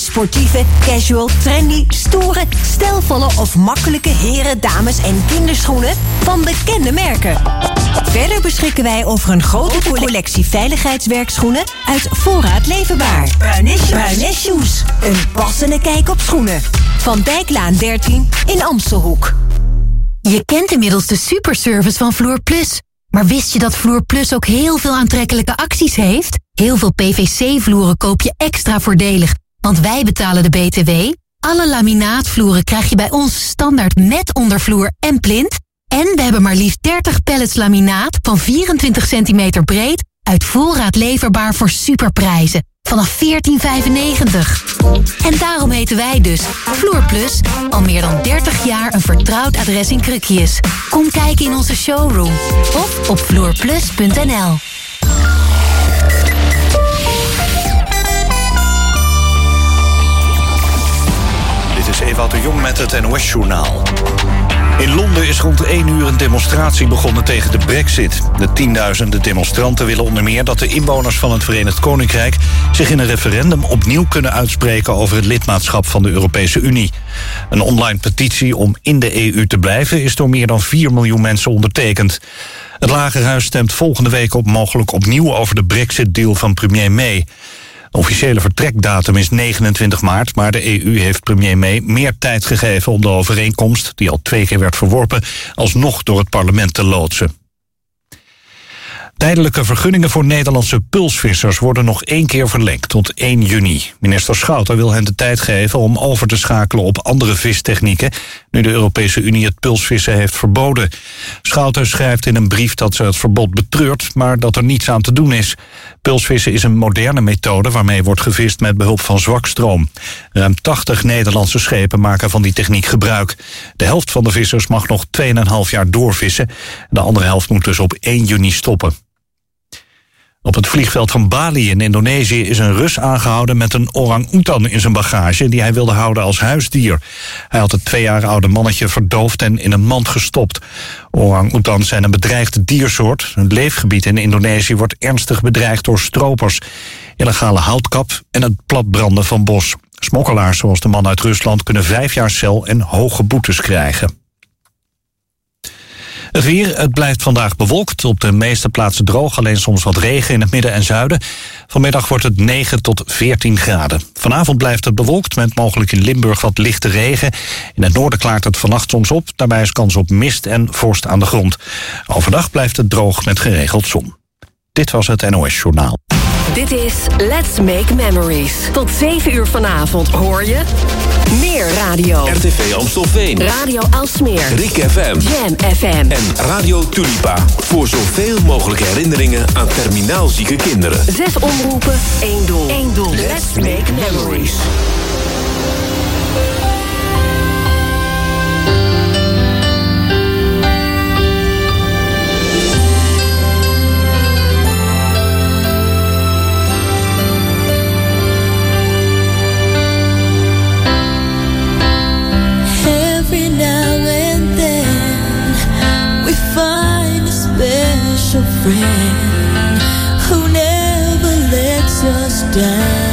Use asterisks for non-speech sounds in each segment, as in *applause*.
Sportieve, casual, trendy, stoere, stijlvolle of makkelijke heren, dames en kinderschoenen van bekende merken. Verder beschikken wij over een grote collectie veiligheidswerkschoenen uit voorraad leverbaar. Bruines Shoes, een passende kijk op schoenen. Van Dijklaan 13 in Amstelhoek. Je kent inmiddels de superservice van Vloer Plus. Maar wist je dat Vloer Plus ook heel veel aantrekkelijke acties heeft? Heel veel PVC-vloeren koop je extra voordelig want wij betalen de BTW. Alle laminaatvloeren krijg je bij ons standaard met ondervloer en plint. En we hebben maar liefst 30 pallets laminaat van 24 centimeter breed... uit voorraad leverbaar voor superprijzen. Vanaf 14,95. En daarom heten wij dus Vloerplus. Al meer dan 30 jaar een vertrouwd adres in Krukjes. Kom kijken in onze showroom. Of op vloerplus.nl. is Ewout de Jong met het NOS-journaal. In Londen is rond 1 uur een demonstratie begonnen tegen de brexit. De tienduizenden demonstranten willen onder meer dat de inwoners van het Verenigd Koninkrijk... zich in een referendum opnieuw kunnen uitspreken over het lidmaatschap van de Europese Unie. Een online petitie om in de EU te blijven is door meer dan 4 miljoen mensen ondertekend. Het Lagerhuis stemt volgende week op mogelijk opnieuw over de brexit-deal van premier May officiële vertrekdatum is 29 maart, maar de EU heeft premier May meer tijd gegeven om de overeenkomst, die al twee keer werd verworpen, alsnog door het parlement te loodsen. Tijdelijke vergunningen voor Nederlandse pulsvissers worden nog één keer verlengd tot 1 juni. Minister Schouten wil hen de tijd geven om over te schakelen op andere vistechnieken, nu de Europese Unie het pulsvissen heeft verboden. Schouten schrijft in een brief dat ze het verbod betreurt, maar dat er niets aan te doen is. Pulsvissen is een moderne methode waarmee wordt gevist met behulp van zwakstroom. Ruim 80 Nederlandse schepen maken van die techniek gebruik. De helft van de vissers mag nog 2,5 jaar doorvissen. De andere helft moet dus op 1 juni stoppen. Op het vliegveld van Bali in Indonesië is een Rus aangehouden met een orang-oetan in zijn bagage die hij wilde houden als huisdier. Hij had het twee jaar oude mannetje verdoofd en in een mand gestopt. Orang-oetans zijn een bedreigde diersoort. Hun leefgebied in Indonesië wordt ernstig bedreigd door stropers, illegale houtkap en het platbranden van bos. Smokkelaars zoals de man uit Rusland kunnen vijf jaar cel en hoge boetes krijgen. Het weer, het blijft vandaag bewolkt. Op de meeste plaatsen droog, alleen soms wat regen in het midden en zuiden. Vanmiddag wordt het 9 tot 14 graden. Vanavond blijft het bewolkt met mogelijk in Limburg wat lichte regen. In het noorden klaart het vannacht soms op. Daarbij is kans op mist en vorst aan de grond. Overdag blijft het droog met geregeld zon. Dit was het NOS Journaal. Dit is Let's Make Memories. Tot 7 uur vanavond hoor je meer radio. RTV Amstelveen. Radio Alsmeer. Riek FM. Jam FM. En Radio Tulipa. Voor zoveel mogelijk herinneringen aan terminaal zieke kinderen. Zes omroepen, één doel. Eén doel. Let's Make Memories. Friend who never lets us down.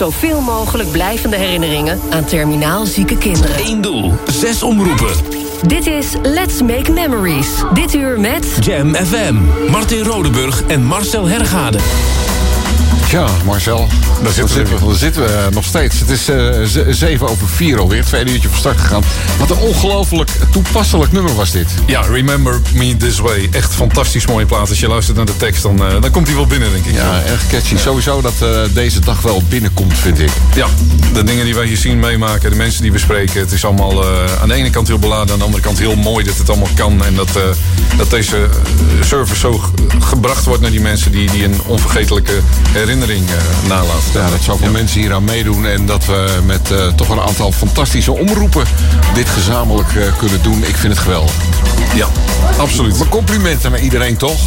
Zoveel mogelijk blijvende herinneringen aan terminaal zieke kinderen. Eén doel, zes omroepen. Dit is Let's Make Memories. Dit uur met... Jam FM, Martin Rodeburg en Marcel Hergade. Ja, Marcel, daar zitten, we, daar zitten we eh, nog steeds. Het is eh, z- zeven over vier alweer, tweede uurtje van start gegaan. Wat een ongelooflijk toepasselijk nummer was dit. Ja, Remember Me This Way. Echt fantastisch mooie plaat. Als je luistert naar de tekst, dan, eh, dan komt hij wel binnen, denk ik. Ja, erg catchy. Sowieso dat eh, deze dag wel binnenkomt, vind ik. Ja, de dingen die wij hier zien, meemaken, de mensen die we spreken. Het is allemaal eh, aan de ene kant heel beladen, aan de andere kant heel mooi dat het allemaal kan. En dat, eh, dat deze eh, service zo gebracht wordt naar die mensen die, die een onvergetelijke herinnering eh nalaten. Ja, dat zoveel mensen hier aan meedoen. En dat we met eh, toch een aantal fantastische omroepen dit gezamenlijk eh, kunnen doen. Ik vind het geweldig. Ja, absoluut. Mijn complimenten naar iedereen toch?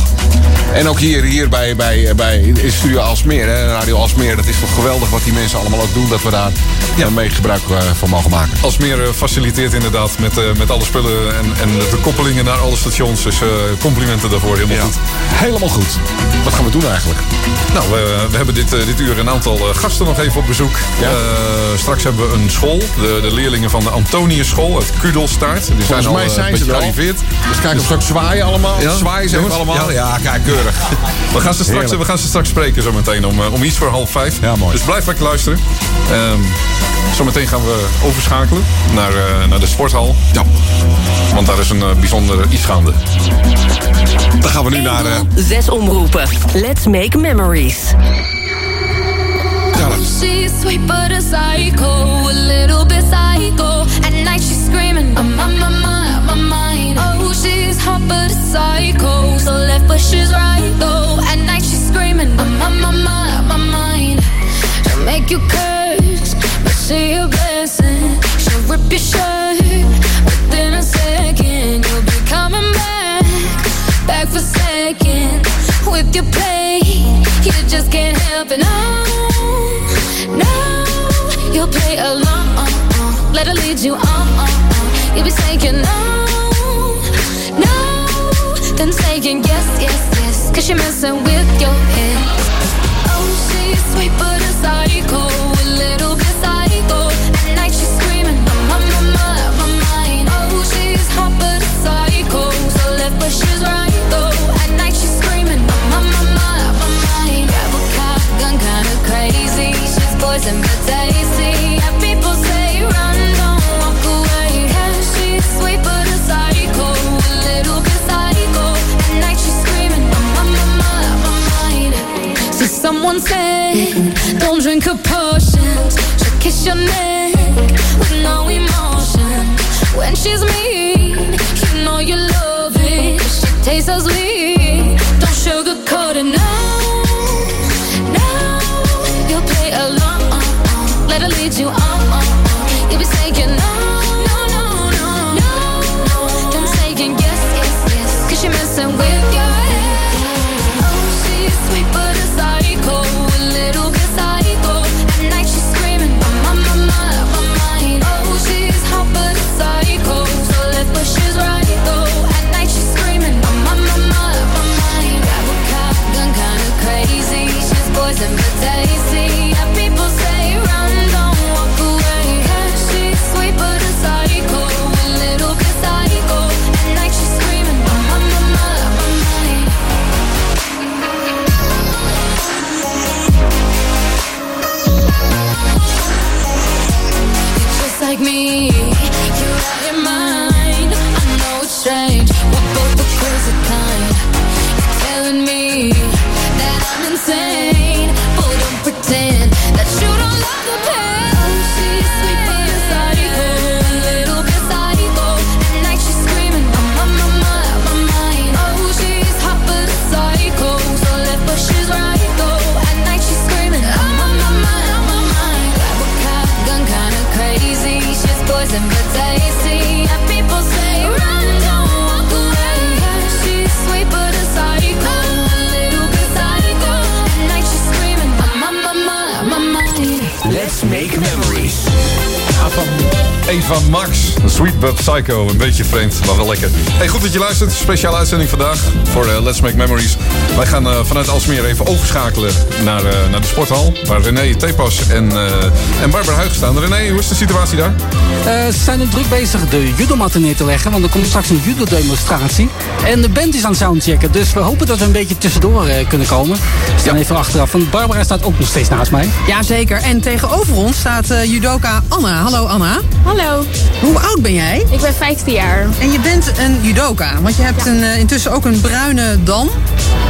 En ook hier, hier bij, bij, bij Studio Alsmeer, hè, Radio Alsmeer. Dat is toch geweldig wat die mensen allemaal ook doen. Dat we daar Ja. eh, mee gebruik eh, van mogen maken. Als meer eh, faciliteert inderdaad met, eh, met alle spullen en, en de koppelingen naar alle stations. Dus eh, complimenten daarvoor, helemaal goed. Helemaal goed. Wat gaan we doen eigenlijk? Nou, we, we hebben dit, eh, dit uur een aantal eh, gasten nog even op bezoek. Ja. Eh, straks hebben we een school. De, de leerlingen van de Antonius School uit Kudelstaart. Die Volgens al, mij eh, zijn ze er al. gearriveerd. Dus kijk of straks zwaaien allemaal. Ja? Zwaaien ze allemaal. Ja. Ja, kijk, keurig. We gaan, ze straks, we gaan ze straks spreken zometeen om, om iets voor half vijf. Ja, mooi. Dus blijf lekker luisteren. Ehm, zometeen gaan we overschakelen naar, eh, naar de sporthal. Ja. Want daar is een bijzonder iets gaande. Dan gaan we nu naar... Zes omroepen. Let's Make Memories. She's sweet but a psycho, a little yes, yes. Cause you're messing with your head. Oh, she's sweet but a psycho, oh. Don't drink her potions. She'll kiss your neck with no emotion. When she's mean, Psycho. Een beetje vreemd, maar wel lekker. Hey, goed dat je luistert. Speciale uitzending vandaag voor eh, Let's Make Memories. Wij gaan eh, vanuit Alsmeer even overschakelen naar, eh, naar de sporthal. Waar René Tepas en, en Barbara Huig staan. René, hoe is de situatie daar? Ze zijn er druk bezig de judomatten neer te leggen. Want er komt straks een judo-demonstratie. En de band is aan het soundchecken. Dus we hopen dat we een beetje tussendoor kunnen komen. We staan even achteraf. Want Barbara staat ook nog steeds naast mij. Jazeker. En tegenover ons staat judoka Anna. Hallo Anna. Hallo. Hoe oud ben jij? Ik ben 15 jaar. En je bent een judoka, want je hebt een, uh, intussen ook een bruine dam.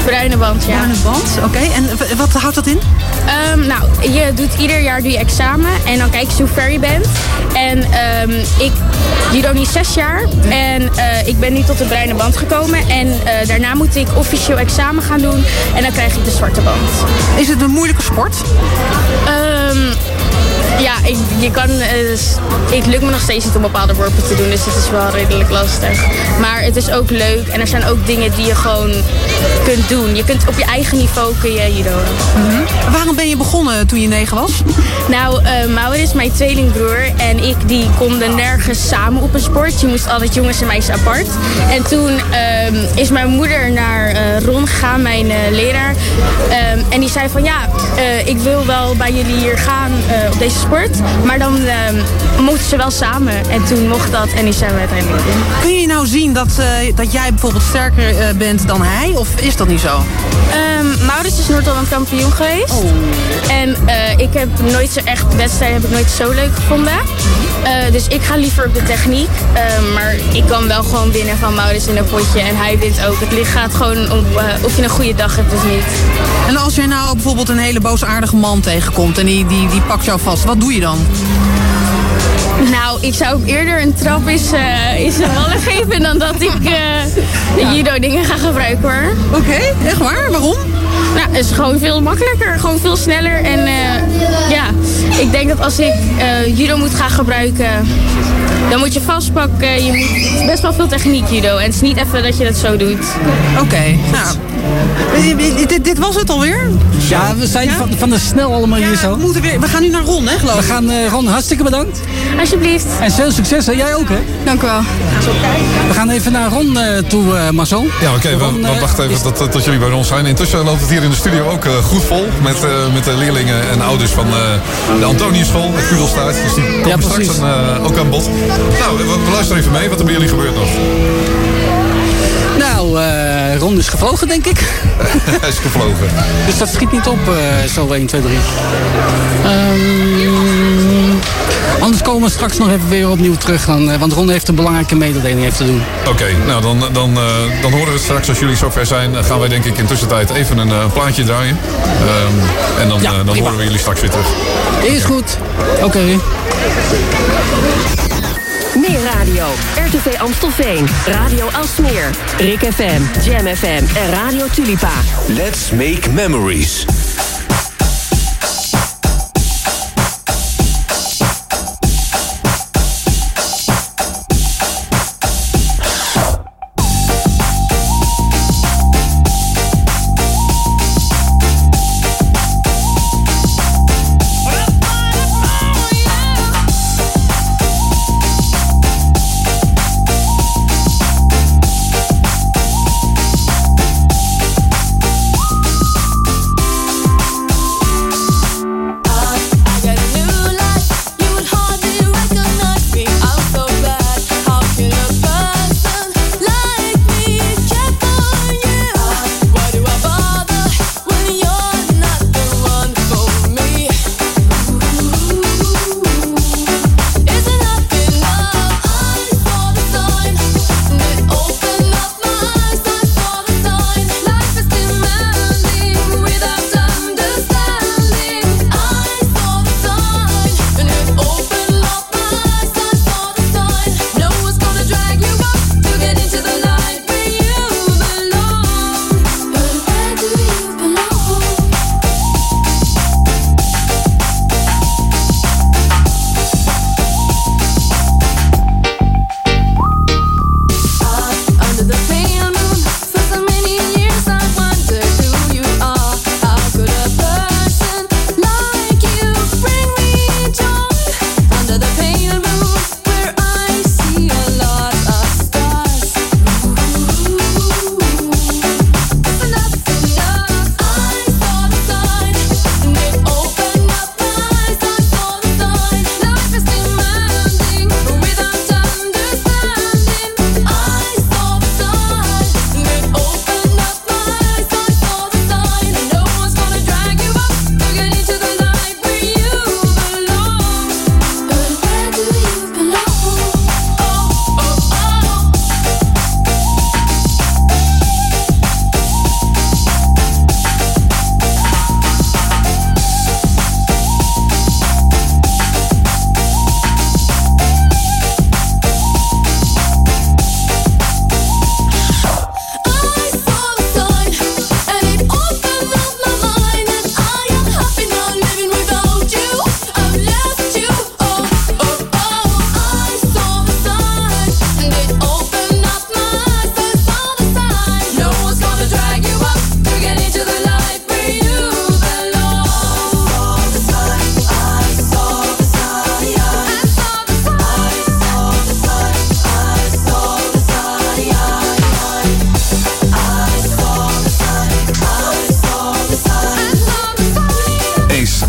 Bruine band, ja. Bruine band, oké. En wat houdt dat in? Um, nou, je doet ieder jaar doe je examen en dan kijk je hoe ver je bent. En um, ik judo nu zes jaar en uh, ik ben nu tot de bruine band gekomen. En uh, daarna moet ik officieel examen gaan doen en dan krijg ik de zwarte band. Is het een moeilijke sport? Um, ja, ik, je kan, uh, het lukt me nog steeds niet om bepaalde worpen te doen, dus het is wel redelijk lastig. Maar het is ook leuk en er zijn ook dingen die je gewoon kunt doen. Je kunt op je eigen niveau kun je judo. Mm Waarom ben je begonnen toen je negen was? Nou, uh, Maurits is mijn tweelingbroer en ik die konden nergens samen op een sport. Je moest altijd jongens en meisjes apart. En toen uh, is mijn moeder naar uh, Ron gegaan, mijn leraar. Ehm, en die zei van ja, ik wil wel bij jullie hier gaan op deze sport. Maar dan uh, moeten ze wel samen. En toen mocht dat en die zijn we uiteindelijk in. Kun je nou zien dat, uh, dat jij bijvoorbeeld sterker uh, bent dan hij? Of is dat niet zo? Um, Maurits is Noord-Holland kampioen geweest. Oh. En ik heb nooit zo echt wedstrijden heb ik nooit zo leuk gevonden. Dus ik ga liever op de techniek. maar ik kan wel gewoon winnen van Maurits in een potje. En hij wint ook. Het licht gaat gewoon om of je een goede dag hebt of niet. En als je nou bijvoorbeeld een hele boosaardige man tegenkomt en die, die, die pakt jou vast, wat doe je dan? Nou, ik zou ook eerder een trap is, is een ballen geven dan dat ik uh, de judo dingen ga gebruiken hoor. Oké, echt waar? Waarom? Nou, het is gewoon veel makkelijker, gewoon veel sneller. En uh, ja, ik denk dat als ik judo moet gaan gebruiken, dan moet je vastpakken. Je moet best wel veel techniek judo. En het is niet even dat je dat zo doet. Oké, nou. Dit, dit, was het alweer? Ja, we zijn Van, van de snel allemaal hier zo. We, moeten weer, we gaan nu naar Ron, hè, geloof ik? We gaan uh, Ron, hartstikke bedankt. Alsjeblieft. En veel succes, hè? Jij ook, hè? Dank u wel. We gaan even naar Ron uh, toe, uh, Marcel. Ja, oké. Okay, we, wachten even is... tot, jullie bij ons zijn. Intussen loopt het hier in de studio ook goed vol. Met, met de leerlingen en ouders van de Antoniuschool, het Kudelstaart. Dus die komen ja, straks aan, ook aan bod. Nou, we, we luisteren even mee. Wat er bij jullie gebeurt nog? Nou, uh, Ron is gevlogen, denk ik. *laughs* Hij is gevlogen. dus dat schiet niet op, uh, zo 1, 2, 3. Um, anders komen we straks nog even weer opnieuw terug. Dan, uh, want Ron heeft een belangrijke mededeling even te doen. Oké, okay, nou dan, dan, dan horen we het straks als jullie zover zijn. gaan wij denk ik in tussentijd even een plaatje draaien. Um, en dan, ja, dan horen we jullie straks weer terug. Is goed. Oké. Okay. Meer radio. RTV Amstelveen. Radio Alsmeer. Rik FM. Jam FM. En Radio Tulipa. Let's make memories.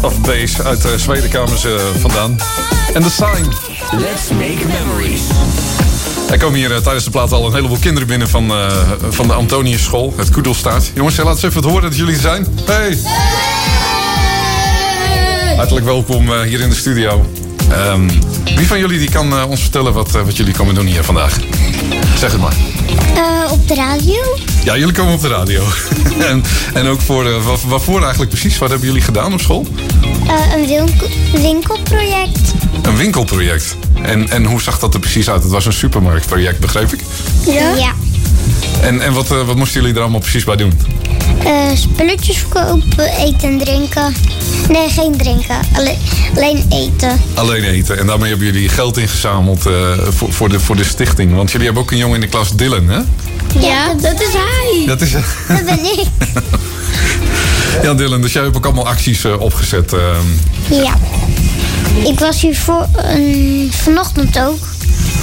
Of. Uit uh, Zweden kwamen ze vandaan. En The Sign. Let's make memories. Er komen hier uh, tijdens de plaat al een heleboel kinderen binnen van, uh, van de Antonius School, het Koedelstaat. Jongens, laat eens even het horen dat jullie er zijn. Hey! Hartelijk welkom uh, hier in de studio. Um, wie van jullie die kan ons vertellen wat, wat jullie komen doen hier vandaag? Zeg het maar. op de radio. Ja, jullie komen op de radio. *laughs* en, en ook voor, wat, waarvoor eigenlijk precies? Wat hebben jullie gedaan op school? Een winkel, winkelproject. Een winkelproject? En, en hoe zag dat er precies uit? Het was een supermarktproject, begreep ik? Ja. ja. En, en wat, wat moesten jullie er allemaal precies bij doen? Uh, spulletjes verkopen, eten en drinken. Nee, geen drinken. Alleen, alleen eten. Alleen eten. En daarmee hebben jullie geld ingezameld uh, voor, voor, de, voor de stichting. Want jullie hebben ook een jongen in de klas, Dylan, hè? Ja, dat is hij. Dat is Dat ben ik. *laughs* ja, Dylan, dus jij hebt ook allemaal acties uh, opgezet. Ja. Ik was hier voor, vanochtend ook.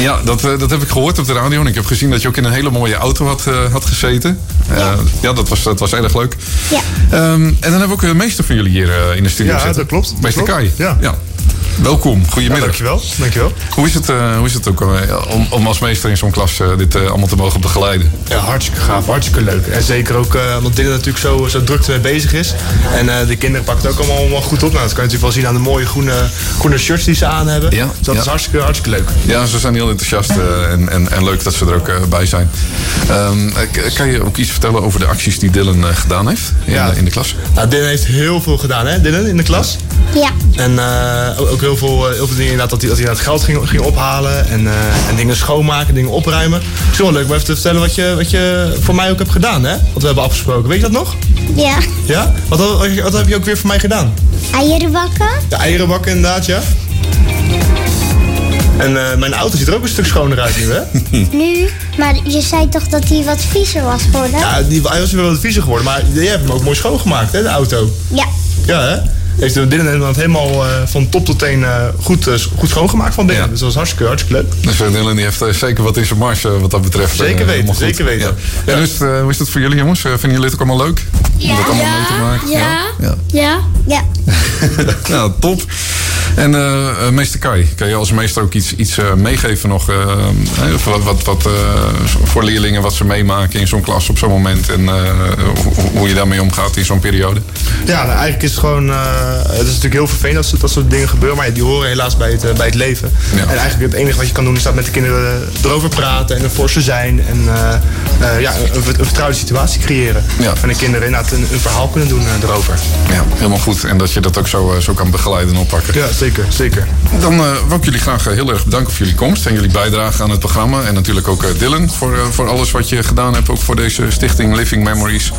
Ja, dat, dat heb ik gehoord op de radio. En ik heb gezien dat je ook in een hele mooie auto had, uh, had gezeten. Ja, uh, ja dat, was, dat was erg leuk. Ja. Um, en dan hebben we ook een meester van jullie hier uh, in de studio ja, zitten. dat klopt. Dat meester klopt. Kai. Ja. ja. Welkom, goedemiddag. Ja, dankjewel. dankjewel. Hoe is het, uh, hoe is het ook uh, om, om als meester in zo'n klas uh, dit allemaal te mogen begeleiden? Ja, hartstikke gaaf, hartstikke leuk. En zeker ook omdat Dylan natuurlijk zo, zo druk mee bezig is. En de kinderen pakken het ook allemaal, allemaal goed op. Nou, dat kan je natuurlijk wel zien aan de mooie groene, groene shirts die ze aan hebben. Ja, dus dat ja. is hartstikke, hartstikke leuk. Ja, ze zijn heel enthousiast en, en, en leuk dat ze er ook bij zijn. Um, kan je ook iets vertellen over de acties die Dylan gedaan heeft in, ja. in de klas? Nou, Dylan heeft heel veel gedaan, hè, Dylan, in de klas? Ja. En ook heel veel, heel veel dingen inderdaad dat hij, dat hij het geld ging, ging ophalen en, uh, en dingen schoonmaken, dingen opruimen. Het is wel leuk om even te vertellen wat je, wat je voor mij ook hebt gedaan, hè? Wat we hebben afgesproken. Weet je dat nog? Ja. Ja? Wat, wat, wat heb je ook weer voor mij gedaan? Eieren bakken. De eieren bakken, inderdaad, ja. En uh, mijn auto ziet er ook een stuk schoner uit nu, hè? *laughs* nu? Maar je zei toch dat hij wat viezer was geworden? Ja, die, hij was weer wat viezer geworden, maar jij hebt hem ook mooi schoongemaakt, hè, de auto? Ja. Ja, hè? Heeft de Dylan het helemaal uh, van top tot teen uh, goed, uh, goed schoongemaakt van binnen. Ja. Dus dat was hartstikke, hartstikke leuk. Dus Dylan die heeft zeker wat in zijn mars wat dat betreft. Zeker weten, zeker weten. Ja. Ja. En hoe, is het, hoe is het voor jullie jongens? vinden jullie het ook allemaal leuk? Ja. Om dat allemaal mee te maken? Ja. Ja. Ja. ja. ja *laughs* top. En meester Kai, kan je als meester ook iets, iets meegeven nog? wat wat, wat voor leerlingen wat ze meemaken in zo'n klas op zo'n moment. En hoe je daarmee omgaat in zo'n periode? Ja, nou, eigenlijk is het gewoon het is natuurlijk heel vervelend dat, dat soort dingen gebeuren, maar die horen helaas bij het, bij het leven. Ja. En eigenlijk het enige wat je kan doen is dat met de kinderen erover praten en er voor ze zijn. En uh, ja, een, een vertrouwde situatie creëren. Ja. En de kinderen inderdaad een, een verhaal kunnen doen erover. Ja, helemaal goed. En dat je dat ook zo, zo kan begeleiden en oppakken. Ja, zeker. zeker. Dan wil ik jullie graag heel erg bedanken voor jullie komst en jullie bijdrage aan het programma. En natuurlijk ook Dylan voor, voor alles wat je gedaan hebt. Ook voor deze stichting Living Memories.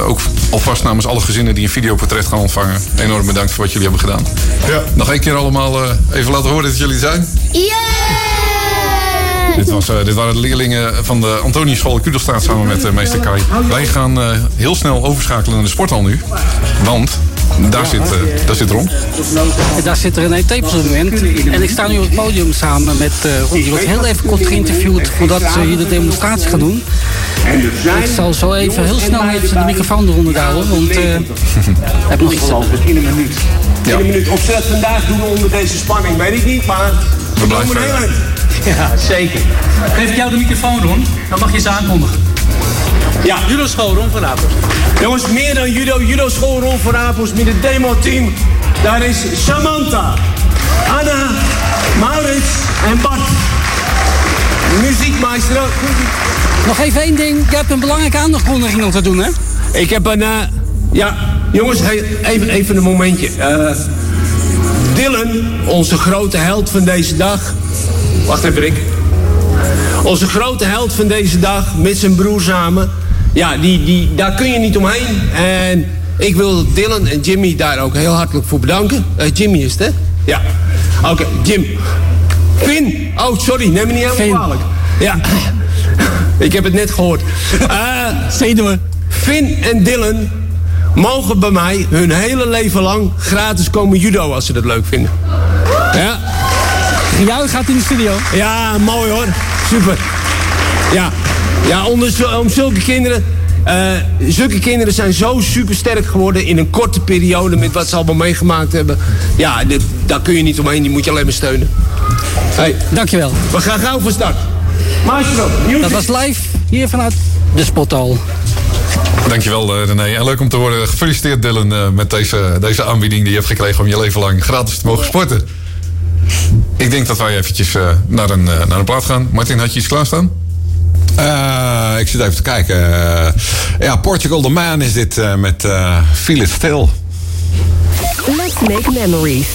ook alvast namens alle gezinnen die een videoportret gaan ontvangen. Enorm bedankt voor wat jullie hebben gedaan. Ja. Nog één keer allemaal uh, even laten horen dat jullie zijn. Yeah! Dit, was, uh, dit waren de leerlingen van de Antonieschool Kudelstraat samen met uh, meester Kai. Wij gaan heel snel overschakelen naar de sporthal nu. Want daar zit, daar zit Ron. En daar zit René Tepels op het moment. En ik sta nu op het podium samen met Ron. Die wordt heel even kort geïnterviewd voordat ze hier de demonstratie gaan doen. Ik zal zo even heel snel even de microfoon eronder houden, want uh, *laughs* heb nog iets. In een minuut. In een minuut. Of ze dat vandaag doen onder deze spanning, weet ik niet, maar we blijven. Ja, zeker. Geef ik jou de microfoon, Ron. Dan mag je ze aankondigen. Ja. Judo school Ron van Apels. Jongens, meer dan judo. Judo school Ron van Apels met het demo-team. Daar is Samantha, Anna, Maurits en Bart. Muziekmeester ook. Nog even één ding. Je hebt een belangrijke aandachtkondiging nog te doen, hè? Ik heb een... Uh, ja, jongens, even, even een momentje. Uh, Dylan, onze grote held van deze dag. Wacht even, Rick. Onze grote held van deze dag, met zijn broer samen. Ja, die, die, daar kun je niet omheen. En ik wil Dylan en Jimmy daar ook heel hartelijk voor bedanken. Uh, Jimmy is het, hè? Ja. Oké, okay, Jim. Finn. Oh, sorry, neem me niet helemaal kwalijk. Ja. *laughs* Ik heb het net gehoord. Uh, Zenuwen. Finn en Dylan mogen bij mij hun hele leven lang gratis komen judo als ze dat leuk vinden. Ja. Jou gaat in de studio. Ja, mooi hoor. Super. Ja. Ja, onder, om zulke kinderen. eh, zulke kinderen zijn zo supersterk geworden in een korte periode met wat ze allemaal meegemaakt hebben. Ja, dit, daar kun je niet omheen, die moet je alleen maar steunen. Hey, Dankjewel. we gaan gauw van start. Maestro, Dat was live hier vanuit de Spothal. Dankjewel eh, René. En leuk om te horen. Gefeliciteerd Dylan eh, met deze, deze aanbieding die je hebt gekregen om je leven lang gratis te mogen sporten. Ik denk dat wij eventjes eh, naar, een, eh, naar een plaat gaan. Martin, had je iets klaarstaan? Eh, ik zit even te kijken. Eh, ja, Portugal the Man is dit eh, met Feel It Still. Let's make memories.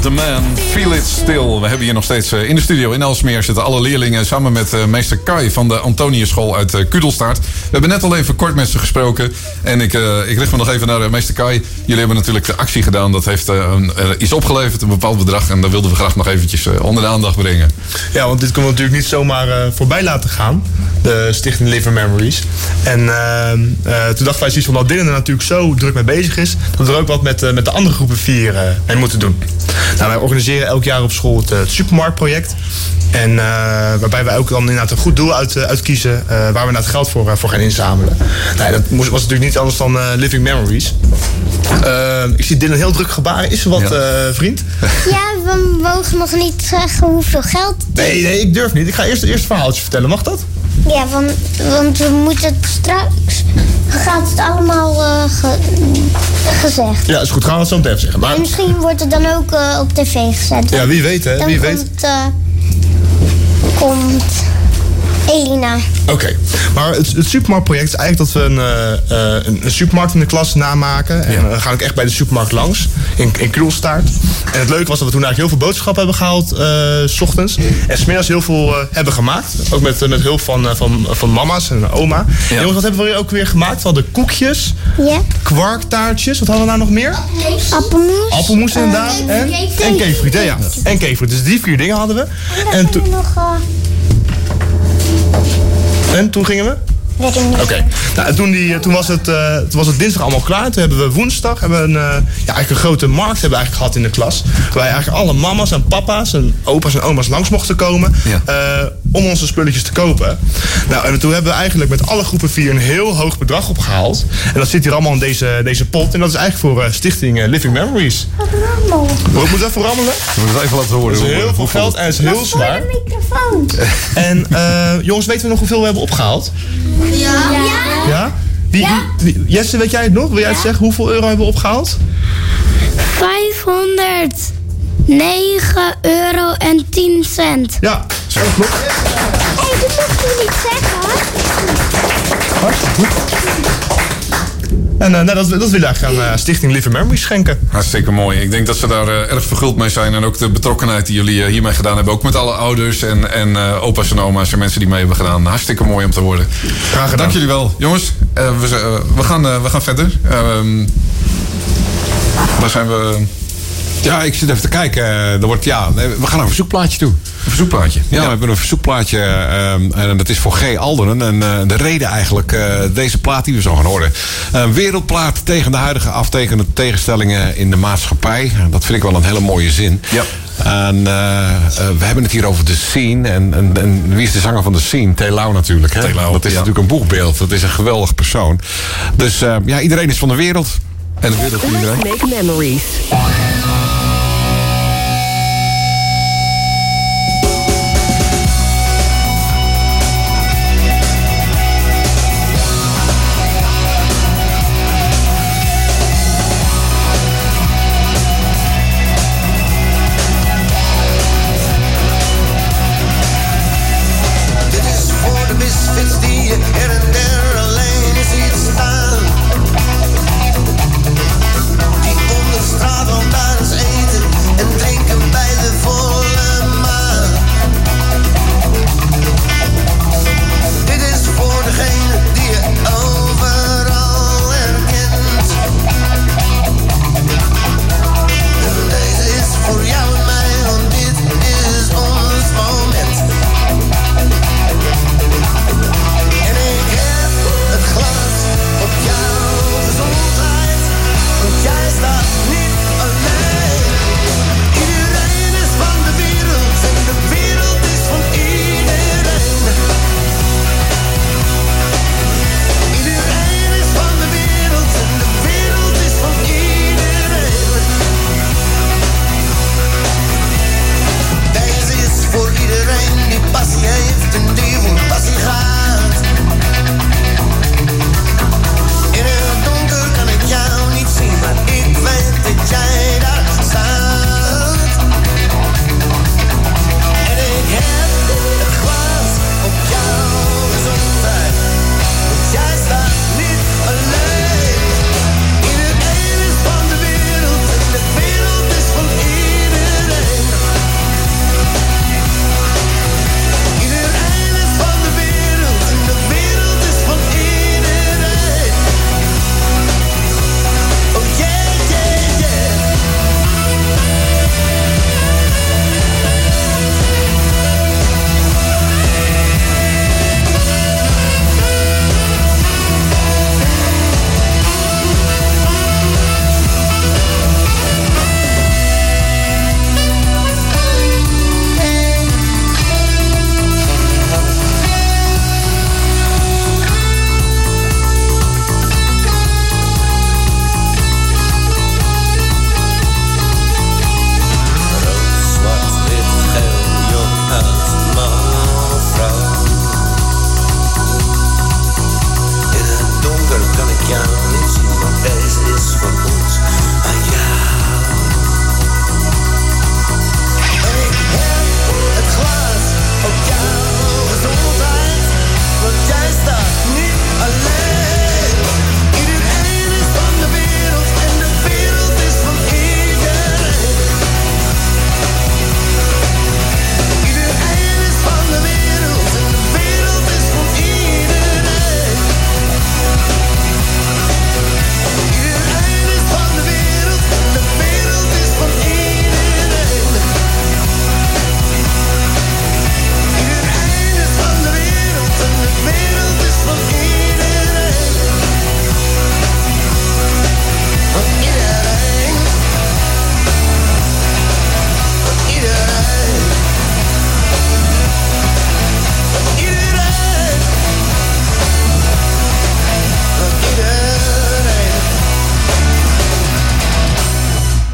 The Man, Feel It Still. We hebben hier nog steeds eh, in de studio in Elsmeer zitten alle leerlingen samen met eh, meester Kai van de Antoniusschool uit eh, Kudelstaart. We hebben net al even kort met ze gesproken. En ik, ik richt me nog even naar meester Kai. Jullie hebben natuurlijk de actie gedaan. Dat heeft iets opgeleverd, een bepaald bedrag. En dat wilden we graag nog eventjes onder de aandacht brengen. Ja, want dit kunnen we natuurlijk niet zomaar voorbij laten gaan. De Stichting Live Memories. En ehm, eh, toen dachten wij zoiets van dat Dylan er natuurlijk zo druk mee bezig is. Dat we er ook wat met, eh, met de andere groepen vier eh, mee moeten doen. Nou, wij organiseren elk jaar op school het, het supermarktproject. En eh, waarbij we ook dan inderdaad een goed doel uit, uitkiezen. eh, waar we inderdaad geld voor, voor gaan inzamelen. Nou, dat moest, was natuurlijk niet anders dan eh, Living Memories. Eh, ik zie Dylan heel druk gebaren. Is er wat, eh, vriend? *laughs* Ja, we mogen nog niet zeggen hoeveel geld. Nee, nee, ik durf niet. Ik ga eerst eerst een verhaaltje vertellen. Mag dat? Ja, want, want we moeten het straks. Gaat het allemaal eh, ge- gezegd. Ja, is goed. Gaan we het zo meteen zeggen. Maar En misschien wordt het dan ook eh, op tv gezet. Ja, wie weet, hè? Dan Wie weet. komt, eh, komt Elina. Oké, maar het, het supermarktproject is eigenlijk dat we een, eh, eh, een, een supermarkt in de klas namaken. En we gaan ook echt bij de supermarkt langs, in, in Krulstaart. En het leuke was dat we toen eigenlijk heel veel boodschappen hebben gehaald, eh, s ochtends. En smiddags heel veel eh, hebben gemaakt. Ook met, met hulp van, eh, van, van mama's en oma. En Jongens, wat hebben we ook weer gemaakt? We hadden koekjes, Ja. kwarktaartjes. Wat hadden we nou nog meer? Appelmoes. Appelmoes inderdaad. En, en cakefriet, ja. En cakefriet. Dus die vier dingen hadden we. En, toen nog. Eh, en toen gingen we? Oké. Nou, en toen, die, toen, was het, eh, toen was het dinsdag allemaal klaar. Toen hebben we woensdag hebben we een, eh, ja, eigenlijk een grote markt hebben we eigenlijk gehad in de klas. Waar eigenlijk alle mama's en papa's en opa's en oma's langs mochten komen. eh, om onze spulletjes te kopen. Nou, en toen hebben we eigenlijk met alle groepen vier een heel hoog bedrag opgehaald. En dat zit hier allemaal in deze, deze pot. En dat is eigenlijk voor eh, Stichting eh, Living Memories. We moeten even rammelen. We moeten het even laten horen. Dat is heel veel hoeveel- geld en het is heel zwaar. microfoon. En eh, jongens, weten we nog hoeveel we hebben opgehaald? Ja. Ja? Wie, wie- wie- Jesse, weet jij het nog? Wil jij het zeggen? Hoeveel euro hebben we opgehaald? 509 euro en 10 cent. Ja, dat klopt. Hé, dat mocht je niet zeggen. Hartstikke goed. En eh, nou, dat, dat we eigenlijk aan eh, Stichting Living Memories schenken. Hartstikke mooi. Ik denk dat ze daar eh, erg verguld mee zijn. En ook de betrokkenheid die jullie eh, hiermee gedaan hebben. Ook met alle ouders en, en eh, opa's en oma's en mensen die mee hebben gedaan. Hartstikke mooi om te horen. Graag gedaan. Dank jullie wel. Jongens, eh, we, we, gaan, eh, we gaan verder. Ehm, waar zijn we? Ja, ik zit even te kijken. Eh, Er wordt, ja, we gaan naar een verzoekplaatje toe. Een verzoekplaatje? Ja, we hebben een verzoekplaatje. ehm, en dat is voor G. Alderen. En eh, de reden eigenlijk, eh, deze plaat die we zo gaan horen. Een wereldplaat tegen de huidige aftekende tegenstellingen in de maatschappij. Dat vind ik wel een hele mooie zin. Ja. En we hebben het hier over de scene. En, en, en wie is de zanger van de scene? Telau natuurlijk. Hè? Telau, dat is ja. natuurlijk een boegbeeld. Dat is een geweldig persoon. Dus eh, ja, iedereen is van de wereld. En de wereld voor iedereen. Make memories.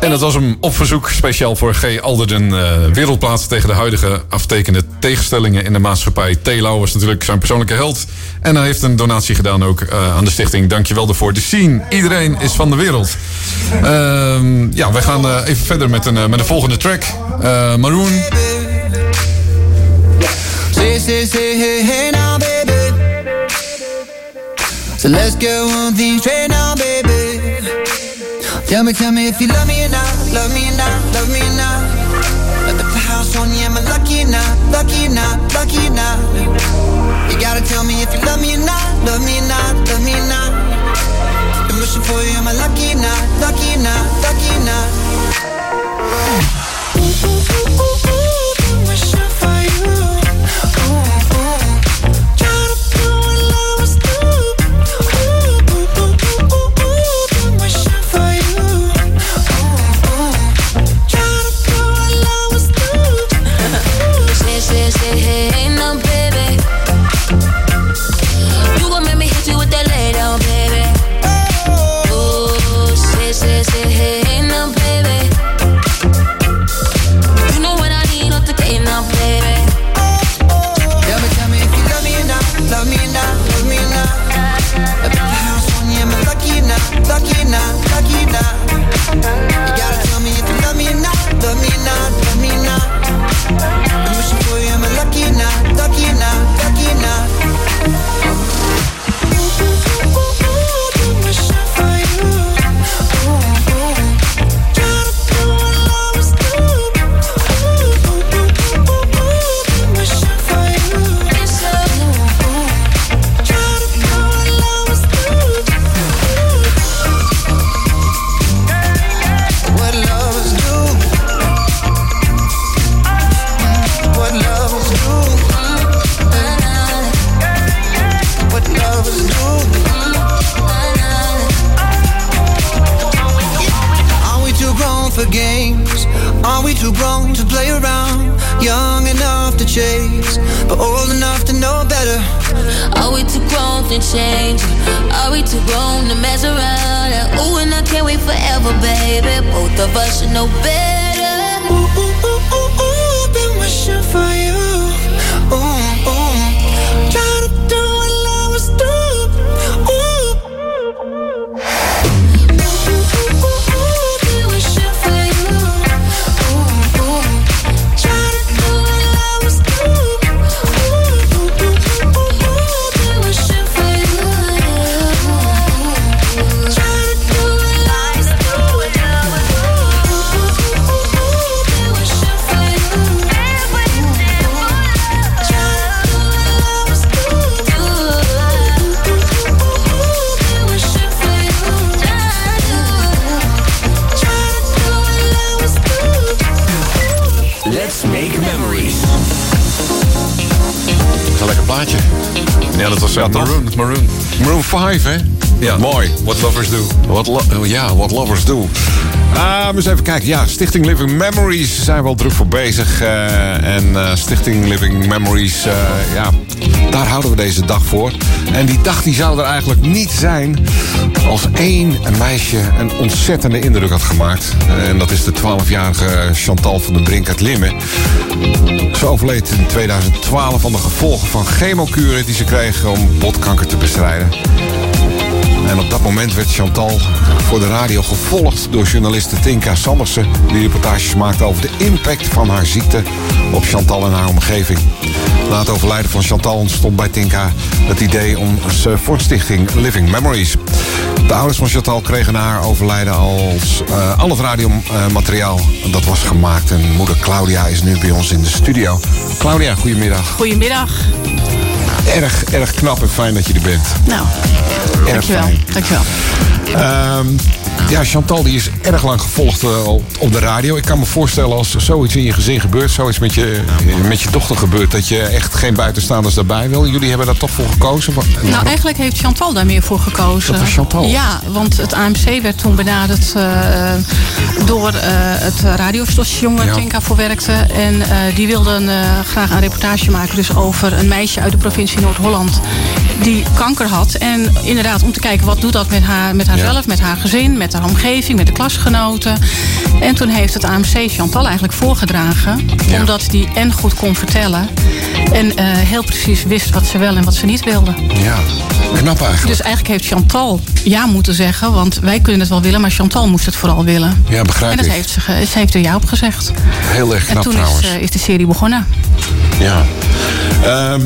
En dat was hem op verzoek speciaal voor G. Alderden. eh wereldplaats tegen de huidige aftekende tegenstellingen in de maatschappij. Telau was natuurlijk zijn persoonlijke held. En hij heeft een donatie gedaan ook eh, aan de stichting. Dankjewel daarvoor. De scene. Iedereen is van de wereld. Ehm, ja, wij gaan eh, even verder met een, met een volgende track. Maroon. So let's get one thing straight now, baby. Tell me, tell me if you love me or not, love me or not, love me or not. Let the house on you, am I lucky or not, lucky or not, lucky or not? You gotta tell me if you love me or not, love me or not, love me or not. I'm wishing for you, am I lucky or not, lucky or not, lucky or not? Ja. Mooi. What Lovers Do. Wat lo- oh ja, what lovers do. Ah, eens even kijken. Ja, Stichting Living Memories zijn we al druk voor bezig. eh, en eh, Stichting Living Memories, eh, ja, daar houden we deze dag voor. En die dag die zou er eigenlijk niet zijn als één meisje een ontzettende indruk had gemaakt. En dat is de 12-jarige Chantal van den Brink uit Limmen. Ze overleed in 2012 aan de gevolgen van chemokuren die ze kreeg om botkanker te bestrijden. En op dat moment werd Chantal voor de radio gevolgd door journaliste Tinka Sandersen... die reportages maakte over de impact van haar ziekte op Chantal en haar omgeving. Na het overlijden van Chantal ontstond bij Tinka het idee om ze voor stichting Living Memories. De ouders van Chantal kregen na haar overlijden als eh, al het radiomateriaal dat was gemaakt. En moeder Claudia is nu bij ons in de studio. Claudia, goedemiddag. Goedemiddag. Erg, erg knap en fijn dat je er bent. Nou, Erg dankjewel. fijn. dankjewel. Ehm, ja, Chantal die is erg lang gevolgd eh, op- de radio. Ik kan me voorstellen als zoiets in je gezin gebeurt, zoiets met je, met je dochter gebeurt, dat je echt geen buitenstaanders daarbij wil. Jullie hebben daar toch voor gekozen? Nou, eigenlijk heeft Chantal daar meer voor gekozen. Dat was Chantal? Ja, want het AMC werd toen benaderd eh, door eh, het radiostation waar Ja. Tinka voor werkte. En eh, die wilden eh, graag een reportage maken dus over een meisje uit de provincie Noord-Holland. die kanker had. En inderdaad, om te kijken wat doet dat met, haar, met haarzelf, met haar gezin, met haar omgeving, met de klasgenoten. En toen heeft het AMC Chantal eigenlijk voorgedragen. Omdat die en goed kon vertellen. En eh, heel precies wist wat ze wel en wat ze niet wilde. Ja, knap eigenlijk. Dus eigenlijk heeft Chantal ja moeten zeggen. Want wij kunnen het wel willen, maar Chantal moest het vooral willen. Ja, begrijp en dat ik. heeft ze, ze heeft er ja op gezegd. Heel erg en knap toen trouwens. is, eh, is de serie begonnen. Ja. Ehm,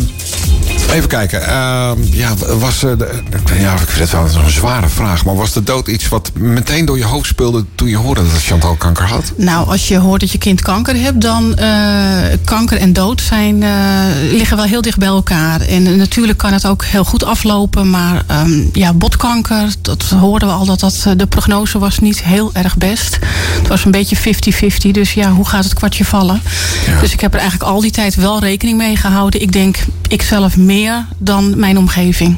even kijken. Ehm, ja, was, eh, de, ja, ik vind het wel een zware vraag. Maar was de dood iets wat meteen door je hoofd speelde toen je hoorde dat Chantal kanker had? Nou, als je hoort dat je kind kanker hebt, dan uh, kanker en dood zijn, uh, liggen wel heel dicht bij elkaar. En natuurlijk kan het ook heel goed aflopen, maar um, ja, botkanker, dat hoorden we al dat, dat de prognose was niet heel erg best. Het was een beetje 50-50, dus ja, hoe gaat het kwartje vallen? Ja. Dus ik heb er eigenlijk al die tijd wel rekening mee gehouden. Ik denk, ik zelf meer dan mijn omgeving.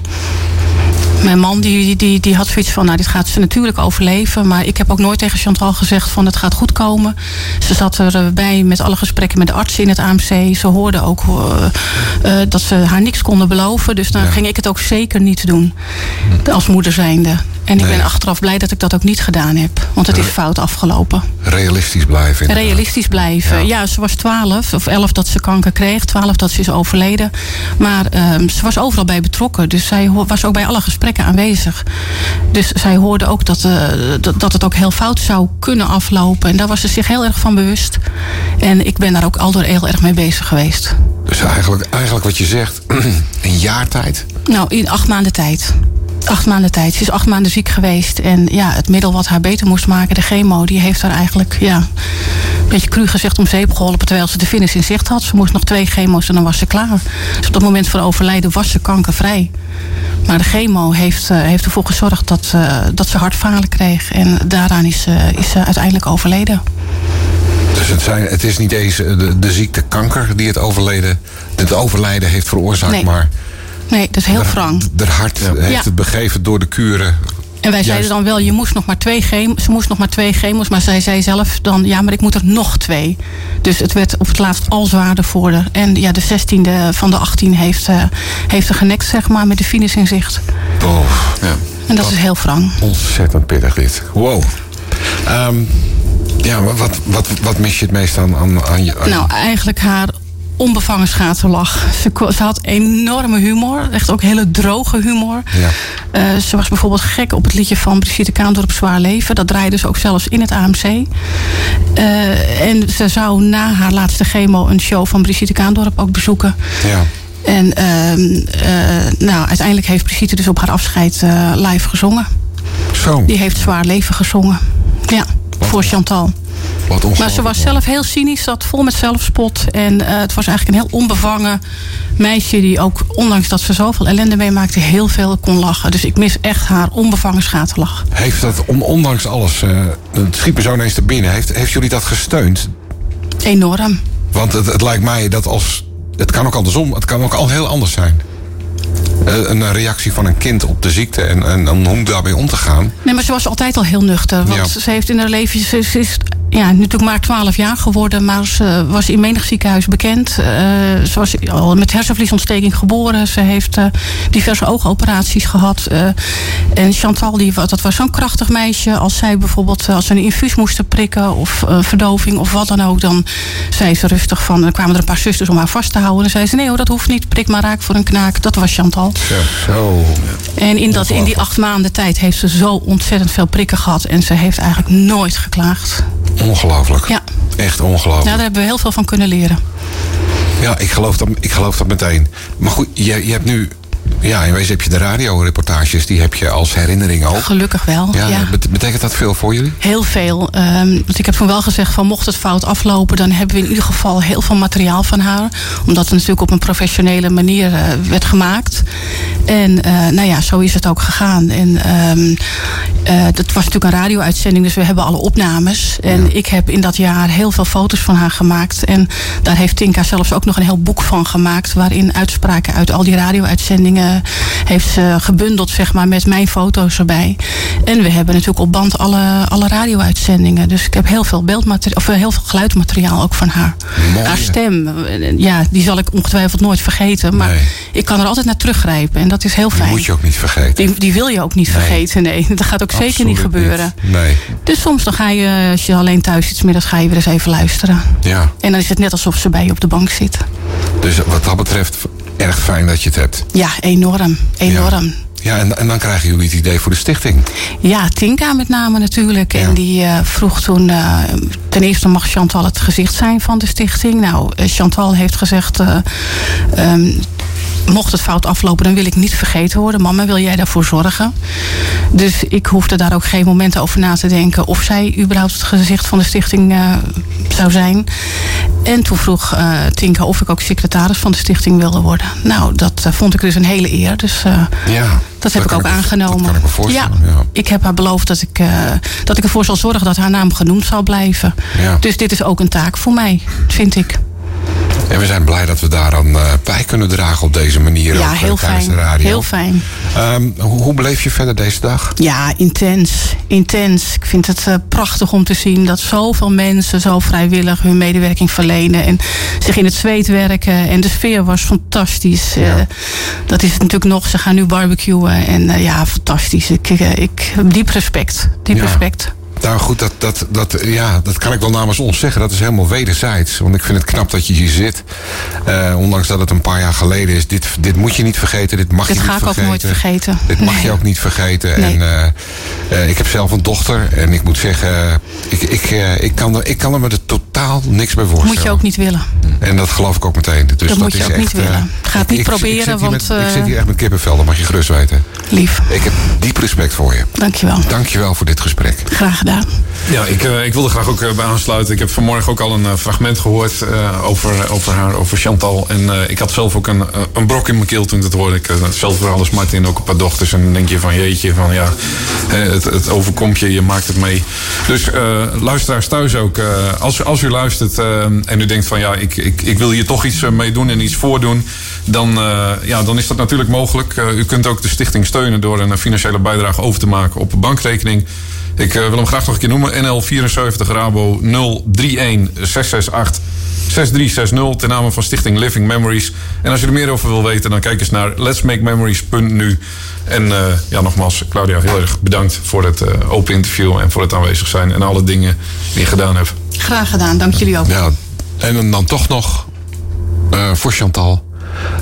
Mijn man die, die, die had zoiets van, nou dit gaat ze natuurlijk overleven. Maar ik heb ook nooit tegen Chantal gezegd van het gaat goed komen. Ze zat erbij met alle gesprekken met de artsen in het AMC. Ze hoorde ook uh, uh, dat ze haar niks konden beloven. Dus dan ja. ging ik het ook zeker niet doen. Als moeder zijnde. En ik nee. ben achteraf blij dat ik dat ook niet gedaan heb. Want het is fout afgelopen. Realistisch blijven. Inderdaad. Realistisch blijven. Ja. ja. ze was 12 of 11 dat ze kanker kreeg. 12 dat ze is overleden. Maar um, ze was overal bij betrokken. Dus zij was ook bij alle gesprekken aanwezig. Dus zij hoorde ook dat, uh, dat, dat het ook heel fout zou kunnen aflopen. En daar was ze zich heel erg van bewust. En ik ben daar ook al door heel erg mee bezig geweest. Dus eigenlijk, eigenlijk wat je zegt, *clears throat* een jaar tijd? Nou, in acht maanden tijd acht maanden tijd. Ze is acht maanden ziek geweest. En ja, het middel wat haar beter moest maken, de chemo, die heeft haar eigenlijk, ja, een beetje cru gezegd om zeep geholpen. Terwijl ze de finish in zicht had. Ze moest nog twee chemo's en dan was ze klaar. Dus op het moment van overlijden was ze kankervrij. Maar de chemo heeft, uh, heeft ervoor gezorgd dat, uh, dat ze hartfalen kreeg. En daaraan is, uh, is ze uiteindelijk overleden. Dus het, zijn, het is niet eens de, de ziekte kanker die het overleden, het overlijden heeft veroorzaakt, nee. maar. Nee, dat is heel wrang. De hart ja. heeft ja. het begeven door de kuren. En wij zeiden dan wel, je moest nog maar twee chemo's. Ze moest nog maar twee chemo's. Maar zij zei zelf dan, ja, maar ik moet er nog twee. Dus het werd op het laatst al zwaarder voor haar. En ja, de 16e van de 18 heeft, uh, heeft er genekt, zeg maar, met de finish in zicht. Oh, ja. En dat, dat is heel wrang. Ontzettend pittig dit. Wow. Um, ja, wat, wat, wat mis je het meest aan, aan, aan je? Aan nou, eigenlijk haar onbevangen schaterlach. Ze, ze, had enorme humor. Echt ook hele droge humor. Ja. Uh, ze was bijvoorbeeld gek op het liedje van Brigitte Kaandorp Zwaar Leven. Dat draaide ze ook zelfs in het AMC. Uh, en ze zou na haar laatste chemo een show van Brigitte Kaandorp ook bezoeken. Ja. En uh, nou, uiteindelijk heeft Brigitte dus op haar afscheid eh, live gezongen. Zo. Die heeft Zwaar Leven gezongen. Ja? Voor Chantal. Maar ze was zelf heel cynisch, zat vol met zelfspot. En uh, het was eigenlijk een heel onbevangen meisje die ook, ondanks dat ze zoveel ellende meemaakte, heel veel kon lachen. Dus ik mis echt haar onbevangen schaterlach. Heeft dat, on, ondanks alles, uh, het schiet me zo ineens te binnen, heeft, heeft jullie dat gesteund? Enorm. Want het, het lijkt mij dat als. Het kan ook andersom, het kan ook al heel anders zijn. Uh, een reactie van een kind op de ziekte en, en, en hoe daarmee om te gaan. Nee, maar ze was altijd al heel nuchter. Want ja. ze heeft in haar leven. Ze, ze is ja, natuurlijk maar 12 jaar geworden, maar ze was in menig ziekenhuis bekend. Uh, ze was al met hersenvliesontsteking geboren. Ze heeft uh, diverse oogoperaties gehad. Uh, en Chantal, die, dat was zo'n krachtig meisje. Als zij bijvoorbeeld als ze een infuus moesten prikken of verdoving of wat dan ook, dan zei ze rustig van. Dan kwamen er een paar zusters om haar vast te houden. En dan zei ze: nee hoor, dat hoeft niet. Prik maar raak voor een knaak. Dat was Chantal. Ja, zo. En in, dat, in die acht maanden tijd heeft ze zo ontzettend veel prikken gehad. En ze heeft eigenlijk nooit geklaagd. Ongelooflijk. Ja. Echt ongelooflijk. Nou, daar hebben we heel veel van kunnen leren. Ja, ik geloof dat, ik geloof dat meteen. Maar goed, je, je hebt nu... Ja, in wezen heb je de radioreportages, die heb je als herinnering ook. Gelukkig wel, ja. ja. Betekent dat veel voor jullie? Heel veel. Um, want ik heb toen wel gezegd van mocht het fout aflopen... dan hebben we in ieder geval heel veel materiaal van haar. Omdat het natuurlijk op een professionele manier uh, werd gemaakt. En uh, nou ja, zo is het ook gegaan. En um, Eh, dat was natuurlijk een radio-uitzending, dus we hebben alle opnames. En ik heb in dat jaar heel veel foto's van haar gemaakt. En daar heeft Tinka zelfs ook nog een heel boek van gemaakt. Waarin uitspraken uit al die radio-uitzendingen heeft ze gebundeld, zeg maar, met mijn foto's erbij. En we hebben natuurlijk op band alle, alle radio-uitzendingen. Dus ik heb heel veel beeldmateriaal, of eh, heel veel geluidmateriaal ook van haar. Mooi, haar stem, eh, ja, die zal ik ongetwijfeld nooit vergeten. Maar ik kan er altijd naar teruggrijpen. En dat is heel Die fijn. moet je ook niet vergeten. Die, die wil je ook niet vergeten, nee. *laughs* Dat gaat ook zeker niet gebeuren. Nee. Dus soms dan ga je, als je alleen thuis zit, middags ga je weer eens even luisteren. Ja. En dan is het net alsof ze bij je op de bank zit. Dus wat dat betreft erg fijn dat je het hebt. Ja, enorm. Enorm. Ja, en, en dan krijgen jullie het idee voor de stichting. Ja, Tinka met name natuurlijk. En die eh, vroeg toen... eh, ten eerste mag Chantal het gezicht zijn van de stichting. Nou, eh, Chantal heeft gezegd... eh, ehm, mocht het fout aflopen, dan wil ik niet vergeten worden. Mama, wil jij daarvoor zorgen? Dus ik hoefde daar ook geen moment over na te denken... of zij überhaupt het gezicht van de stichting zou zijn. En toen vroeg Tinka of ik ook secretaris van de stichting wilde worden. Nou, dat vond ik dus een hele eer. Dus Ja. Dat heb ik ook me- aangenomen. Dat kan ik me voorstellen. Ja, Ja. ik heb haar beloofd dat ik, eh, dat ik ervoor zal zorgen dat haar naam genoemd zal blijven. Ja. Dus dit is ook een taak voor mij, vind ik. En we zijn blij dat we daaraan eh, bij kunnen dragen op deze manier. Ja, ook, eh, heel fijn. de radio. Heel fijn. Ehm, hoe, hoe beleef je verder deze dag? Ja, intens. Intens. Ik vind het eh, prachtig om te zien dat zoveel mensen zo vrijwillig hun medewerking verlenen. En zich in het zweet werken. En de sfeer was fantastisch. Dat is het natuurlijk nog. Ze gaan nu barbecuen. En ja, fantastisch. Ik, ik heb diep respect. Diep Ja. respect. Nou goed, dat, dat, dat, ja, dat kan ik wel namens ons zeggen. Dat is helemaal wederzijds. Want ik vind het knap dat je hier zit. Eh, ondanks dat het een paar jaar geleden is. Dit, dit moet je niet vergeten. Dit mag Dit je ga niet ik ook vergeten. nooit vergeten. Dit mag Nee. je ook niet vergeten. Nee. En eh, eh, ik heb zelf een dochter. En ik moet zeggen, ik, ik, ik, kan, er, ik kan er me er totaal niks bij voorstellen. Moet je ook niet willen. En dat geloof ik ook meteen. Dus Dat moet je is ook echt, niet willen. eh, Ga het niet ik- proberen, ik zit hier want, Met, ik eh, zit hier echt met kippenvel, dat mag je gerust weten. Lief. Ik heb diep respect voor je. Dankjewel. Dankjewel voor dit gesprek. Graag gedaan. Ja, ik, eh, ik wilde graag ook eh, bij aansluiten. Ik heb vanmorgen ook al een eh, fragment gehoord eh, over, over haar, over Chantal. En eh, ik had zelf ook een, eh, een brok in mijn keel toen ik dat hoorde. Ik, uh, hetzelfde verhaal als Martin, ook een paar dochters. En dan denk je van jeetje, van ja, eh, het, het overkomt je, je maakt het mee. Dus eh, luisteraars thuis ook, eh, als, als u luistert eh, en u denkt van ja, ik, ik, ik wil hier toch iets eh, mee doen en iets voordoen. Dan, eh, ja, dan is dat natuurlijk mogelijk. Eh, u kunt ook de stichting steunen door een financiële bijdrage over te maken op bankrekening. Ik wil hem graag nog een keer noemen. NL74 Rabo 031 668 6360 ten name van Stichting Living Memories. En als je er meer over wil weten, dan kijk eens naar letsmakememories.nu. En eh, ja, nogmaals, Claudia, heel erg bedankt voor het eh, open interview en voor het aanwezig zijn en alle dingen die je gedaan hebt. Graag gedaan. Dank jullie ook. Ja, en dan- dan toch nog, eh, voor Chantal,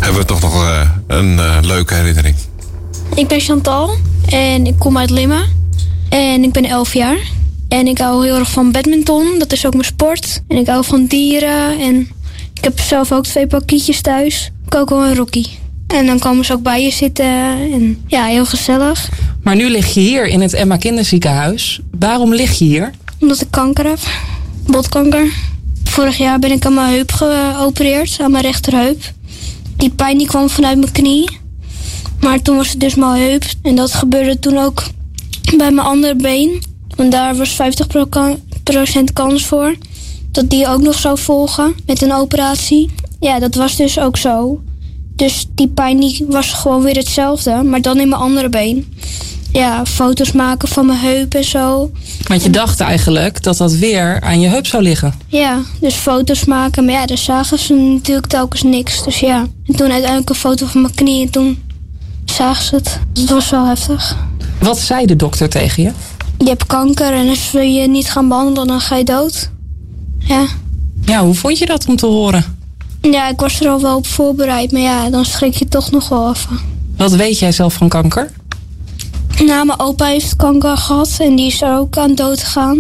hebben we toch nog eh, een eh, leuke herinnering. Ik ben Chantal en ik kom uit Limmen. En ik ben 11 jaar. En ik hou heel erg van badminton, dat is ook mijn sport. En ik hou van dieren en ik heb zelf ook twee pakietjes thuis. Coco en Rocky. En dan komen ze ook bij je zitten en ja, heel gezellig. Maar nu lig je hier in het Emma Kinderziekenhuis. Waarom lig je hier? Omdat ik kanker heb, botkanker. Vorig jaar ben ik aan mijn heup geopereerd, aan mijn rechterheup. Die pijn die kwam vanuit mijn knie. Maar toen was het dus mijn heup. En dat gebeurde toen ook bij mijn andere been. Want daar was 50% kans voor. Dat die ook nog zou volgen met een operatie. Ja, dat was dus ook zo. Dus die pijn was gewoon weer hetzelfde. Maar dan in mijn andere been. Ja, foto's maken van mijn heup en zo. Want je dacht eigenlijk dat dat weer aan je heup zou liggen. Ja, dus foto's maken. Maar ja, daar zagen ze natuurlijk telkens niks. Dus ja. En toen uiteindelijk een foto van mijn knie. En toen zagen ze het. Dus het was wel heftig. Wat zei de dokter tegen je? Je hebt kanker en als we je niet gaan behandelen, dan ga je dood. Ja. Ja, hoe vond je dat om te horen? Ja, ik was er al wel op voorbereid. Maar ja, dan schrik je toch nog wel even. Wat weet jij zelf van kanker? Nou, mijn opa heeft kanker gehad. En die is er ook aan dood gegaan.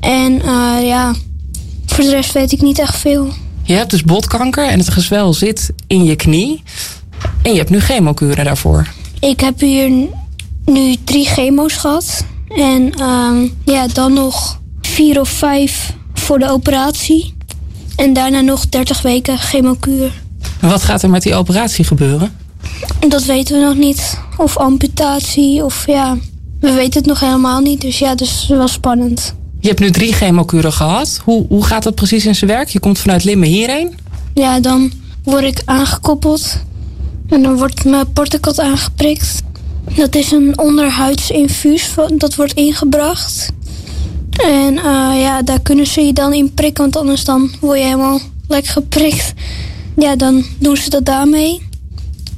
En eh, ja, voor de rest weet ik niet echt veel. Je hebt dus botkanker en het gezwel zit in je knie. En je hebt nu chemokuren daarvoor. Ik heb hier nu drie chemo's gehad. En ehm, ja, dan nog vier of vijf voor de operatie. En daarna nog 30 weken chemokuur. En wat gaat er met die operatie gebeuren? En Dat weten we nog niet. Of amputatie of ja. we weten het nog helemaal niet. Dus ja, het is wel spannend. Je hebt nu drie chemokuren gehad. Hoe, hoe gaat dat precies in zijn werk? Je komt vanuit Limmen hierheen. Ja, dan word ik aangekoppeld. En dan wordt mijn portekot aangeprikt. Dat is een onderhuidsinfuus. Dat wordt ingebracht. En eh, ja, daar kunnen ze je dan in prikken. Want anders dan word je helemaal lekker geprikt. Ja, dan doen ze dat daarmee.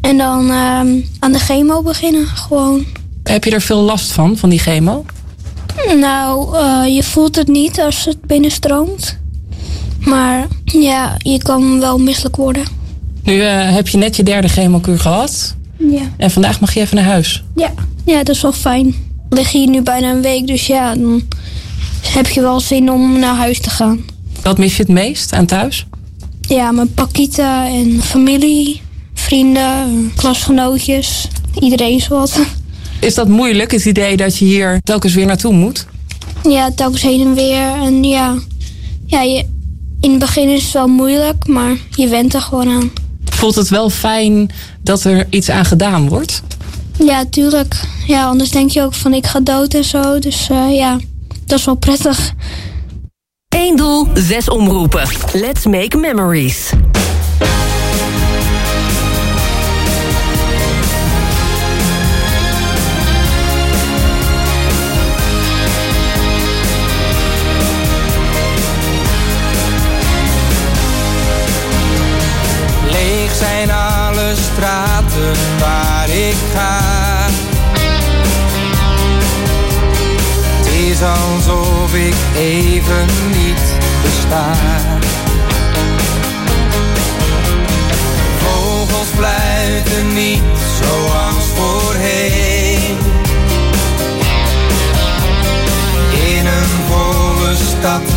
En dan ehm, aan de chemo beginnen. Gewoon. Heb je er veel last van, van die chemo? Nou, eh, je voelt het niet als het binnenstroomt. Maar ja, je kan wel misselijk worden. Nu eh, heb je net je derde chemokuur gehad. Ja. En vandaag mag je even naar huis. Ja, ja dat is wel fijn. Ik lig hier nu bijna een week, dus ja, dan heb je wel zin om naar huis te gaan. Wat mis je het meest aan thuis? Ja, mijn pakita en familie, vrienden, klasgenootjes, iedereen wat. Is dat moeilijk, het idee dat je hier telkens weer naartoe moet? Ja, telkens heen en weer. En ja, ja je, in het begin is het wel moeilijk, maar je went er gewoon aan. Voelt het wel fijn dat er iets aan gedaan wordt? Ja, tuurlijk. Ja, anders denk je ook van ik ga dood en zo. Dus eh, ja, dat is wel prettig. Eén doel, zes omroepen. Let's make memories. Het is alsof ik even niet besta. Vogels fluiten niet zoals voorheen. In een volle stad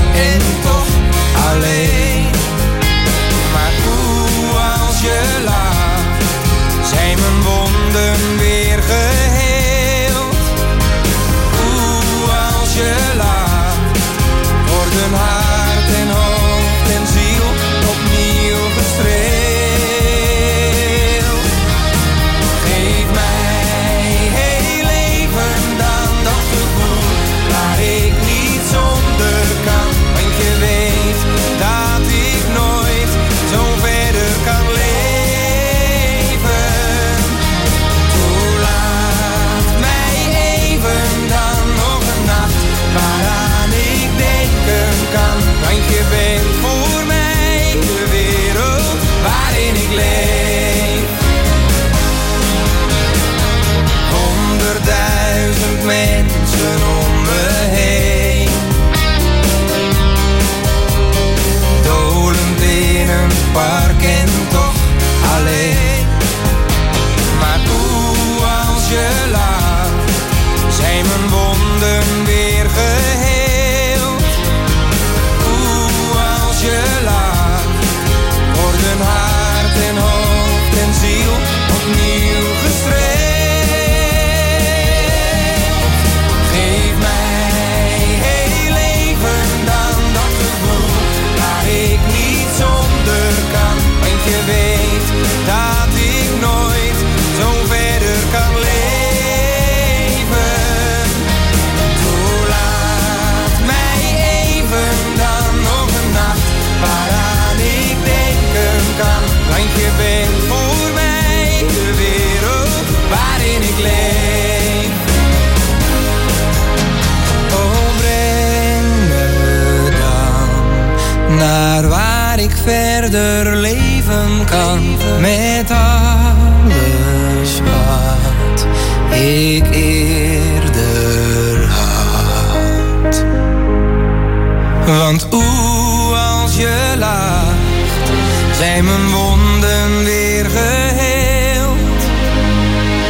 Want oeh, als je lacht, zijn mijn wonden weer geheeld.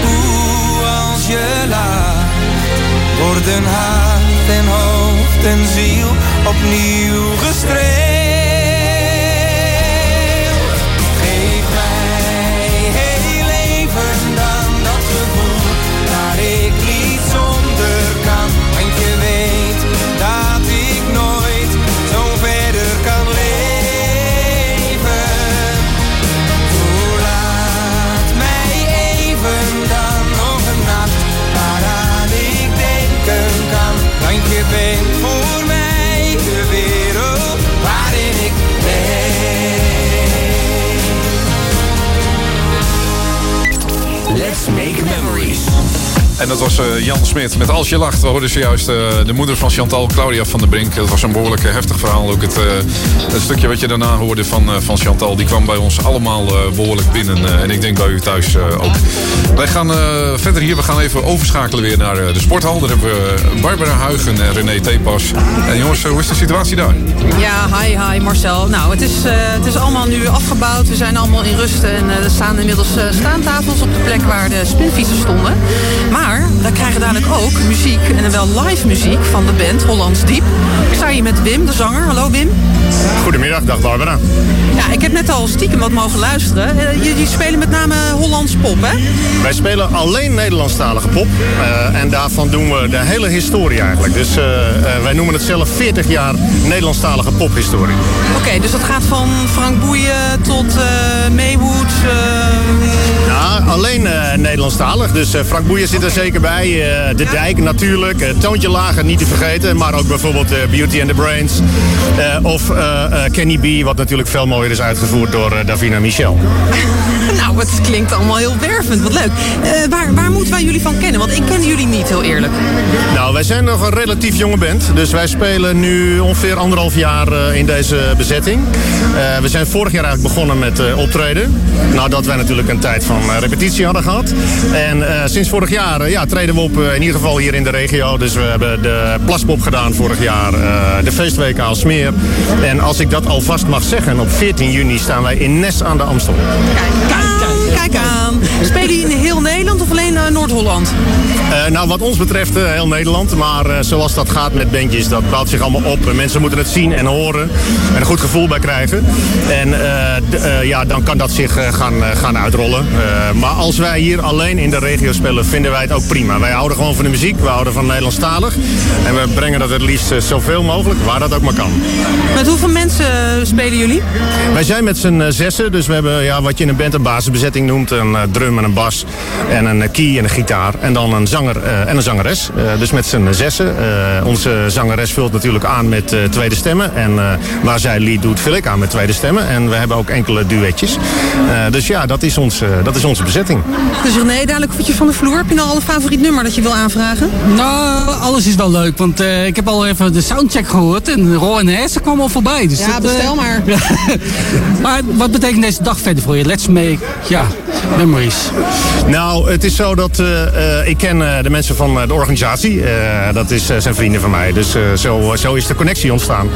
Oeh, als je lacht worden hart en hoofd en ziel opnieuw gestreeld. En dat was eh, Jan Smit met Als je lacht. We hoorden zojuist eh, de moeder van Chantal, Claudia van der Brink. Dat was een behoorlijk eh, heftig verhaal. Ook het, stukje wat je daarna hoorde van, van Chantal... die kwam bij ons allemaal eh, behoorlijk binnen. en ik denk bij u thuis ook. Wij gaan verder hier. We gaan even overschakelen weer naar de sporthal. Daar hebben we Barbara Huigen en René Tepas. En jongens, hoe is de situatie daar? Ja, hi, hi Marcel. Nou, het is, het is allemaal nu afgebouwd. We zijn allemaal in rust en er staan inmiddels staantafels op de plek waar de spinfietsen stonden. Maar we krijgen dadelijk ook muziek en dan wel live muziek van de band Hollands Diep. Ik sta hier met Wim, de zanger. Hallo Wim. Goedemiddag, dag Barbara. Ja, ik heb net al stiekem wat mogen luisteren. Eh, Jullie spelen met name Hollands pop, hè? Wij spelen alleen Nederlandstalige pop. eh, en daarvan doen we de hele historie eigenlijk. Dus eh, wij noemen het zelf 40 jaar Nederlandstalige pophistorie. Oké, dus dat gaat van Frank Boeien tot Maywood. Alleen eh, Nederlandstalig. Dus eh, Frank Boeien zit er zeker bij. eh, de Dijk natuurlijk. Toontje Lager niet te vergeten. Maar ook bijvoorbeeld Beauty and the Brains. Of Kenny B. Wat natuurlijk veel mooier is uitgevoerd door Davina Michel. *laughs* Nou, het klinkt allemaal heel wervend. Wat leuk. Waar, waar moeten wij jullie van kennen? Want ik ken jullie niet, heel eerlijk. Nou, wij zijn nog een relatief jonge band. Dus wij spelen nu ongeveer anderhalf jaar in deze bezetting. We zijn vorig jaar eigenlijk begonnen met optreden. Nadat wij natuurlijk een tijd van repetitie hadden gehad. En eh, sinds vorig jaar eh, ja, treden we op, eh, in ieder geval hier in de regio. Dus we hebben de Plaspop gedaan vorig jaar. de feestweek Aalsmeer. En als ik dat alvast mag zeggen, op 14 juni staan wij in Nes aan de Amstel. Kijk aan. Spelen jullie in heel Nederland of alleen Noord-Holland? Eh, nou, wat ons betreft eh, heel Nederland. Maar eh, zoals dat gaat met bandjes, dat bouwt zich allemaal op. En mensen moeten het zien en horen. En een goed gevoel bij krijgen. En ja, dan kan dat zich gaan, gaan uitrollen. Maar als wij hier alleen in de regio spelen, vinden wij het ook prima. Wij houden gewoon van de muziek. We houden van Nederlandstalig. En we brengen dat het liefst zoveel mogelijk, waar dat ook maar kan. Met hoeveel mensen spelen jullie? Wij zijn met z'n zessen, dus we hebben ja, wat je in een band een basisbezetting noemt. Een drum en een bas en een key en een gitaar. En dan een zanger eh, en een zangeres. Eh, dus met z'n zessen. Eh, onze zangeres vult natuurlijk aan met eh, tweede stemmen. En eh, waar zij lead doet, vul ik aan met tweede stemmen. En we hebben ook enkele duetjes. Eh, dus ja, dat is, ons, eh, dat is onze bezetting. Dus René, dadelijk voetje van de vloer. Heb je nou al een favoriet nummer dat je wil aanvragen? Nou, alles is wel leuk, want eh, ik heb al even de soundcheck gehoord en Ro en Hesse kwam al voorbij. Dus Ja, dat, bestel maar. *laughs* maar wat betekent deze dag verder voor je? Let's make, ja, memories. Nou, het is zo dat eh, eh, ik ken de mensen van eh, de organisatie. Eh, dat is, eh, zijn vrienden van mij. Dus eh, zo, zo is de connectie ontstaan.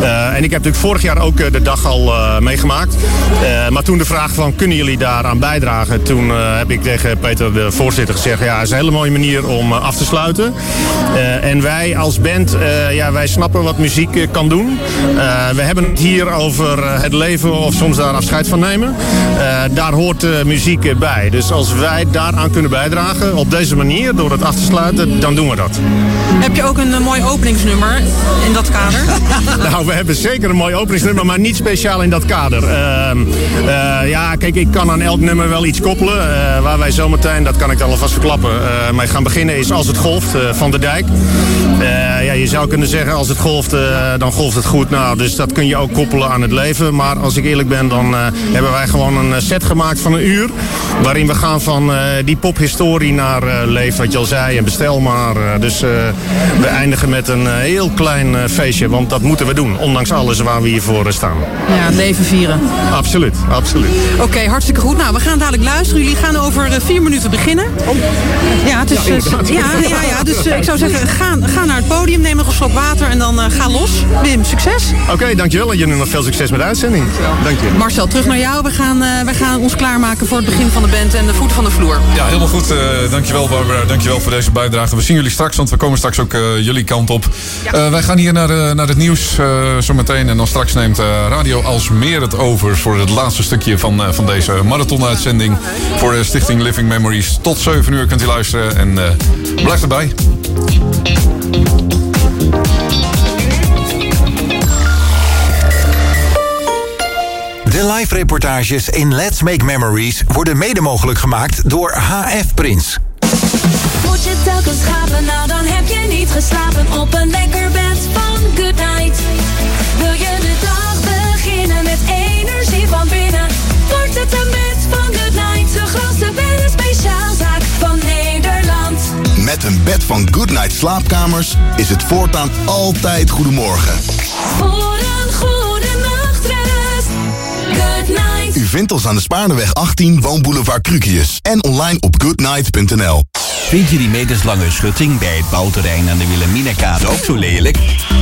Eh, en ik heb natuurlijk vorig jaar ook eh, de dag al eh, meegemaakt. Eh, maar toen de vraag van kunnen jullie daaraan bijdragen? Toen eh, heb ik tegen Peter, de voorzitter, gezegd... ja, is een hele mooie manier om eh, af te sluiten. Eh, en wij als band, eh, ja, wij snappen wat muziek eh, kan doen. Eh, we hebben het hier over eh, het leven of soms daar afscheid van nemen. Eh, daar hoort eh, muziek eh, bij. Dus als wij daaraan kunnen bijdragen op deze manier, door het af te sluiten, dan doen we dat. Heb je ook een eh, mooi openingsnummer in dat kader? *laughs* nou, we hebben zeker een mooi openingsnummer, maar niet speciaal in dat kader. Ehm, eh, ja, kijk, ik kan aan elk nummer wel iets koppelen. eh, waar wij zometeen, dat kan ik dan alvast verklappen, mee gaan beginnen is Als het golft van de dijk. Ja, je zou kunnen zeggen, als het golft, dan golft het goed. Nou, dus dat kun je ook koppelen aan het leven. Maar als ik eerlijk ben, dan hebben wij gewoon een set gemaakt van een uur. Waarin we gaan van die pophistorie naar leef, wat je al zei, en bestel maar. Eh, dus eh, we eindigen met een eh, heel klein feestje, want dat moeten we doen. Ondanks alles waar we hiervoor staan. Ja, het leven vieren. Absoluut, absoluut. Oké, hartstikke goed. Nou, we gaan dadelijk luisteren. Jullie gaan over vier minuten beginnen. Ja, het is, Ja, eh, inderdaad. ja, ja, ja, dus ik zou zeggen, ga, ga naar het podium, neem nog een slok water en dan eh, ga los. Wim, succes. Oké, dankjewel en jullie nog veel succes met de uitzending. Dank je. Marcel, terug naar jou. We gaan, eh, we gaan ons klaarmaken voor het begin van de band en de voeten van de vloer. Ja, helemaal goed. eh, dankjewel Barbara. Dankjewel voor deze bijdrage. We zien jullie straks, want we komen straks ook eh, jullie kant op. Eh, wij gaan hier naar, eh, naar het nieuws eh, zometeen. En dan straks neemt eh, Radio Alsmeer het over voor het laatste stukje van, eh, van deze marathonuitzending. Voor de Stichting Living Memories. Tot 7 uur kunt u luisteren en eh, blijf erbij. De live reportages in Let's Make Memories worden mede mogelijk gemaakt door HF Prins. Moet je telkens schapen, nou dan heb je niet geslapen op een lekker bed van Good Night. Wil je de dag beginnen met energie van binnen? Wordt het een bed van Good Night, de grootste speciaal. Zaak van Goodnight Slaapkamers is het voortaan altijd goedemorgen. Voor een goede nachtrust. Good night. U vindt ons aan de Spaarneweg 18, Woonboulevard Krukius. En online op goodnight.nl. Vind je die meterslange schutting bij het bouwterrein aan de Wilhelminakade ook zo lelijk?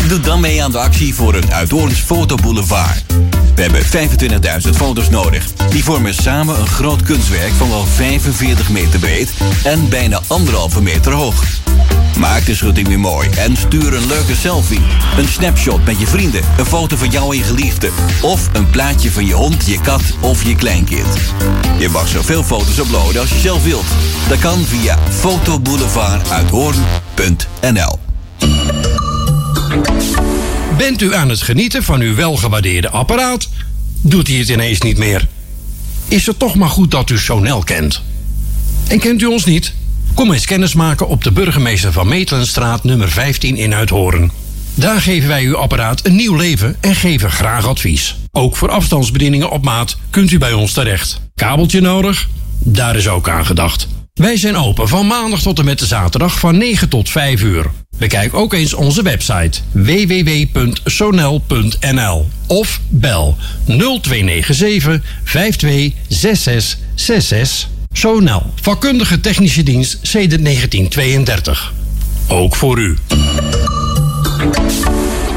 Doe dan mee aan de actie voor een Uithoorns Fotoboulevard. We hebben 25.000 foto's nodig. Die vormen samen een groot kunstwerk van wel 45 meter breed en bijna anderhalve meter hoog. Maak de schutting weer mooi en stuur een leuke selfie. Een snapshot met je vrienden, een foto van jou en je geliefde. Of een plaatje van je hond, je kat of je kleinkind. Je mag zoveel foto's uploaden als je zelf wilt. Dat kan via fotoboulevarduithoorn.nl Bent u aan het genieten van uw welgewaardeerde apparaat? Doet hij het ineens niet meer? Is het toch maar goed dat u Sonel kent? En kent u ons niet? Kom eens kennismaken op de burgemeester van Metelenstraat nummer 15 in Uithoren. Daar geven wij uw apparaat een nieuw leven en geven graag advies. Ook voor afstandsbedieningen op maat kunt u bij ons terecht. Kabeltje nodig? Daar is ook aan gedacht. Wij zijn open van maandag tot en met de zaterdag van 9 tot 5 uur. Bekijk ook eens onze website www.sonel.nl of bel 0297 526666. Sonel, vakkundige technische dienst sedert 1932. Ook voor u.